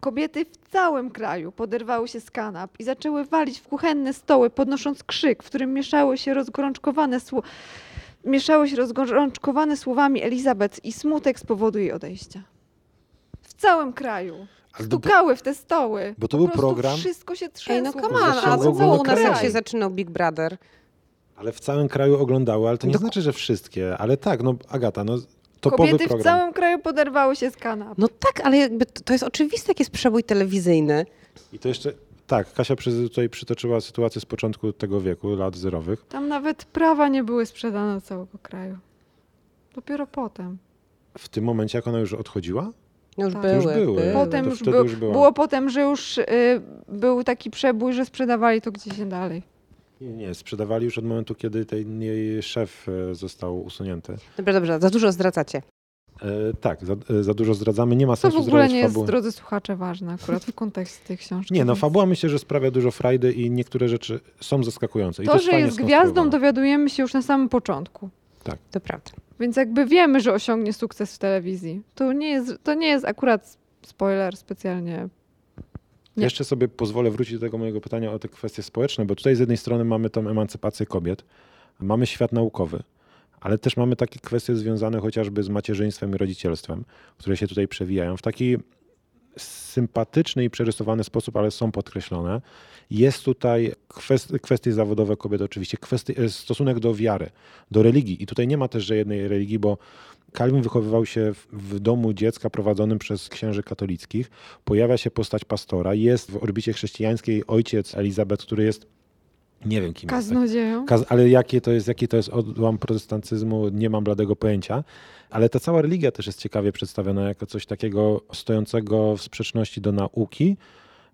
S1: Kobiety w całym kraju poderwały się z kanap i zaczęły walić w kuchenne stoły, podnosząc krzyk, w którym mieszały się rozgorączkowane słowa. Mieszały się rozgorączkowane słowami Elizabeth i smutek z powodu jej odejścia. W całym kraju. Stukały w te stoły.
S2: Bo to
S1: Po
S2: był program-
S1: Wszystko się trzęsło.
S3: Ej, no come on, a co u nas, jak się zaczynał Big Brother?
S2: ale w całym kraju oglądały, ale to nie
S3: Dok-
S2: znaczy, że wszystkie. Ale tak, no Agata, no topowy
S1: Kobiety w
S2: program.
S1: całym kraju poderwały się z kanap.
S3: No tak, ale jakby to to jest oczywiste, jak jest przebój telewizyjny.
S2: I to jeszcze, tak, Kasia przy, tutaj przytoczyła sytuację z początku tego wieku, lat zerowych.
S1: Tam nawet prawa nie były sprzedane do całego kraju. Dopiero potem.
S2: W tym momencie, jak ona już odchodziła,
S3: Już
S1: Tak.
S3: były,
S2: Już były.
S3: były.
S1: Potem
S2: to
S1: już, był,
S2: już
S1: było potem, że już y, był taki przebój, że sprzedawali to gdzieś dalej.
S2: nie, nie, sprzedawali już od momentu, kiedy ten jej szef e, został usunięty.
S3: Dobra, dobrze, za dużo zdradzacie.
S2: E, tak, za, e, za dużo zdradzamy, nie ma
S1: To
S2: sensu
S1: w ogóle nie jest,
S2: fabuły.
S1: drodzy słuchacze, ważne akurat w kontekście tej książki.
S2: Nie, no fabuła myślę, że sprawia dużo frajdy i niektóre rzeczy są zaskakujące. I
S1: To,
S2: jest
S1: że jest gwiazdą, dowiadujemy się już na samym początku.
S3: To prawda.
S1: Więc jakby wiemy, że osiągnie sukces w telewizji. To nie jest, to nie jest akurat spoiler specjalnie. Nie.
S2: Jeszcze sobie pozwolę wrócić do tego mojego pytania o te kwestie społeczne, bo tutaj z jednej strony mamy tą emancypację kobiet, mamy świat naukowy, ale też mamy takie kwestie związane chociażby z macierzyństwem i rodzicielstwem, które się tutaj przewijają w taki sympatyczny i przerysowany sposób, ale są podkreślone. Jest tutaj kwestie, kwestie zawodowe kobiet oczywiście, kwestie, e, stosunek do wiary, do religii i tutaj nie ma też, że jednej religii, bo Kalwin wychowywał się w, w domu dziecka prowadzonym przez księży katolickich. Pojawia się postać pastora. Jest w orbicie chrześcijańskiej ojciec Elizabeth, który jest, nie wiem kim jest.
S1: Kaznodzieją.
S2: Kaz- ale jakie to jest, jaki to jest odłam protestantyzmu, nie mam bladego pojęcia. Ale ta cała religia też jest ciekawie przedstawiona jako coś takiego stojącego w sprzeczności do nauki.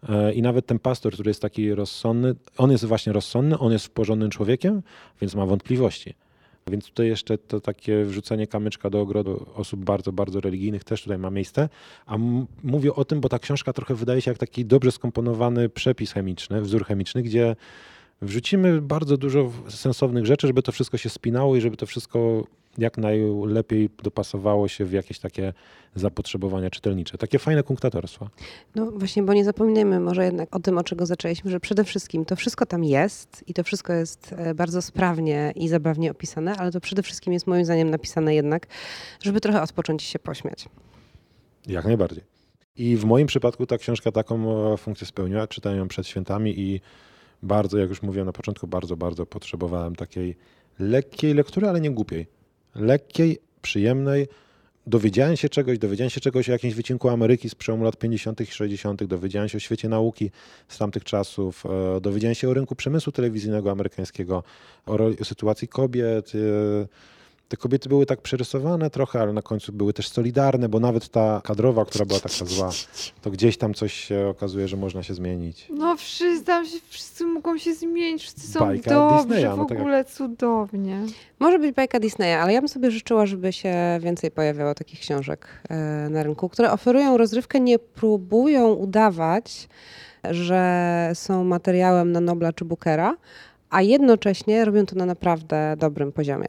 S2: E, I nawet ten pastor, który jest taki rozsądny, on jest właśnie rozsądny, on jest porządnym człowiekiem, więc ma wątpliwości. Więc tutaj jeszcze to takie wrzucenie kamyczka do ogrodu osób bardzo, bardzo religijnych też tutaj ma miejsce. A mówię o tym, bo ta książka trochę wydaje się jak taki dobrze skomponowany przepis chemiczny, wzór chemiczny, gdzie wrzucimy bardzo dużo sensownych rzeczy, żeby to wszystko się spinało i żeby to wszystko jak najlepiej dopasowało się w jakieś takie zapotrzebowania czytelnicze. Takie fajne kunktatorstwa.
S3: No właśnie, bo nie zapominajmy może jednak o tym, od czego zaczęliśmy, że przede wszystkim to wszystko tam jest i to wszystko jest e, bardzo sprawnie i zabawnie opisane, ale to przede wszystkim jest moim zdaniem napisane jednak, żeby trochę odpocząć i się pośmiać.
S2: Jak najbardziej. I w moim przypadku ta książka taką e, funkcję spełniła. Czytałem ją przed świętami i bardzo, jak już mówiłem na początku, bardzo, bardzo potrzebowałem takiej lekkiej lektury, ale nie głupiej. Lekkiej, przyjemnej. Dowiedziałem się czegoś, dowiedziałem się czegoś o jakimś wycinku Ameryki z przełomu lat 50. i 60., dowiedziałem się o świecie nauki z tamtych czasów, e, dowiedziałem się o rynku przemysłu telewizyjnego amerykańskiego, o, sytuacji kobiet. Te kobiety były tak przerysowane trochę, ale na końcu były też solidarne, bo nawet ta kadrowa, która była taka zła, to gdzieś tam coś się okazuje, że można się zmienić.
S1: No wszyscy, tam się, wszyscy mogą się zmienić, wszyscy są
S2: Bajka
S1: dobrzy,
S2: Disneya,
S1: w
S2: no tak jak-
S1: ogóle cudownie.
S3: Może być bajka Disneya, ale ja bym sobie życzyła, żeby się więcej pojawiało takich książek e, na rynku, które oferują rozrywkę, nie próbują udawać, że są materiałem na Nobla czy Bookera, a jednocześnie robią to na naprawdę dobrym poziomie.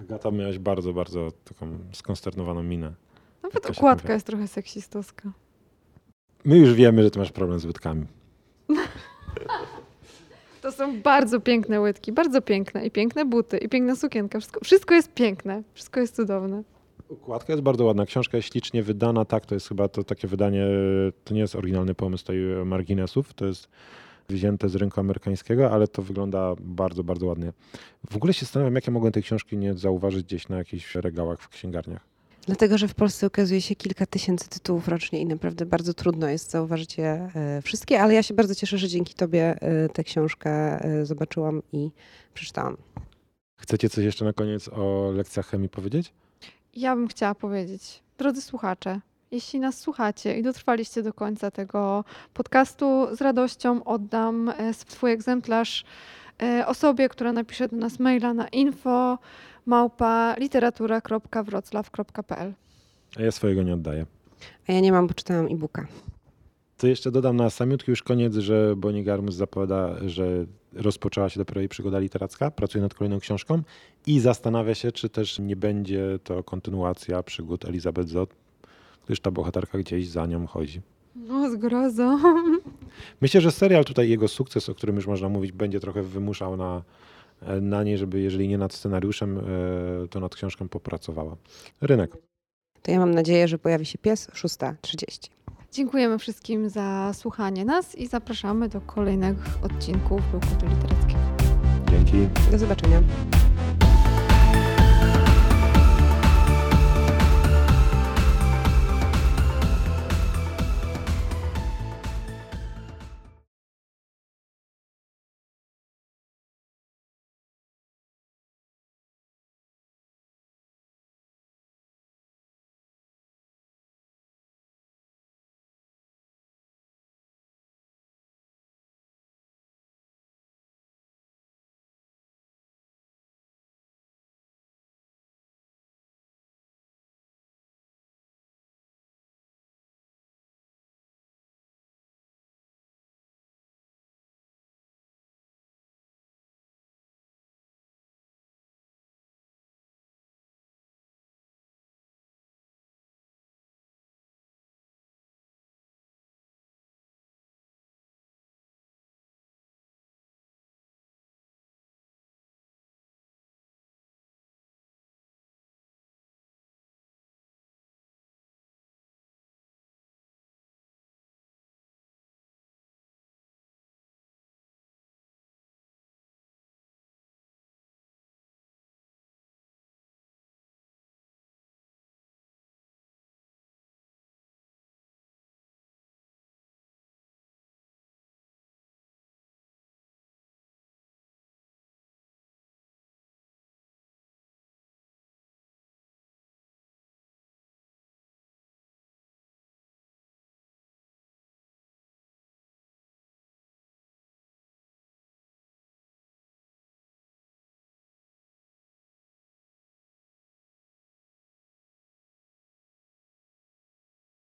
S2: Agata miałaś bardzo, bardzo taką skonsternowaną minę.
S1: Nawet
S2: się
S1: okładka jest trochę seksistowska.
S2: My już wiemy, że ty masz problem z łydkami.
S1: To są bardzo piękne łydki, bardzo piękne. I piękne buty, i piękna sukienka. Wszystko, wszystko jest piękne, wszystko jest cudowne.
S2: Układka jest bardzo ładna, książka jest ślicznie wydana, tak, to jest chyba to takie wydanie, to nie jest oryginalny pomysł tej marginesów, to jest wzięte z rynku amerykańskiego, ale to wygląda bardzo, bardzo ładnie. W ogóle się zastanawiam, jak ja mogłem tej książki nie zauważyć gdzieś na jakichś regałach w księgarniach.
S3: Dlatego, że w Polsce ukazuje się kilka tysięcy tytułów rocznie i naprawdę bardzo trudno jest zauważyć je e, wszystkie, ale ja się bardzo cieszę, że dzięki Tobie e, tę książkę e, zobaczyłam i przeczytałam.
S2: Chcecie coś jeszcze na koniec o lekcjach chemii powiedzieć?
S1: Ja bym chciała powiedzieć, drodzy słuchacze, jeśli nas słuchacie i dotrwaliście do końca tego podcastu, z radością oddam e, swój egzemplarz e, osobie, która napisze do nas maila na info małpa literatura.wroclaw.pl.
S2: A ja swojego nie oddaję.
S3: A ja nie mam, bo czytałam e-booka.
S2: To jeszcze dodam na samiutki już koniec, że Bonnie Garmus zapowiada, że rozpoczęła się dopiero jej przygoda literacka, pracuje nad kolejną książką i zastanawia się, czy też nie będzie to kontynuacja przygód Elizabeth Zott, gdyż ta bohaterka gdzieś za nią chodzi.
S1: No, zgrozą.
S2: Myślę, że serial tutaj, jego sukces, o którym już można mówić, będzie trochę wymuszał na, na niej, żeby jeżeli nie nad scenariuszem, e, to nad książką popracowała. Rynek.
S3: To ja mam nadzieję, że pojawi się pies 6.30.
S1: Dziękujemy wszystkim za słuchanie nas i zapraszamy do kolejnych odcinków Ruchu Literackiego.
S2: Dzięki.
S3: Do zobaczenia.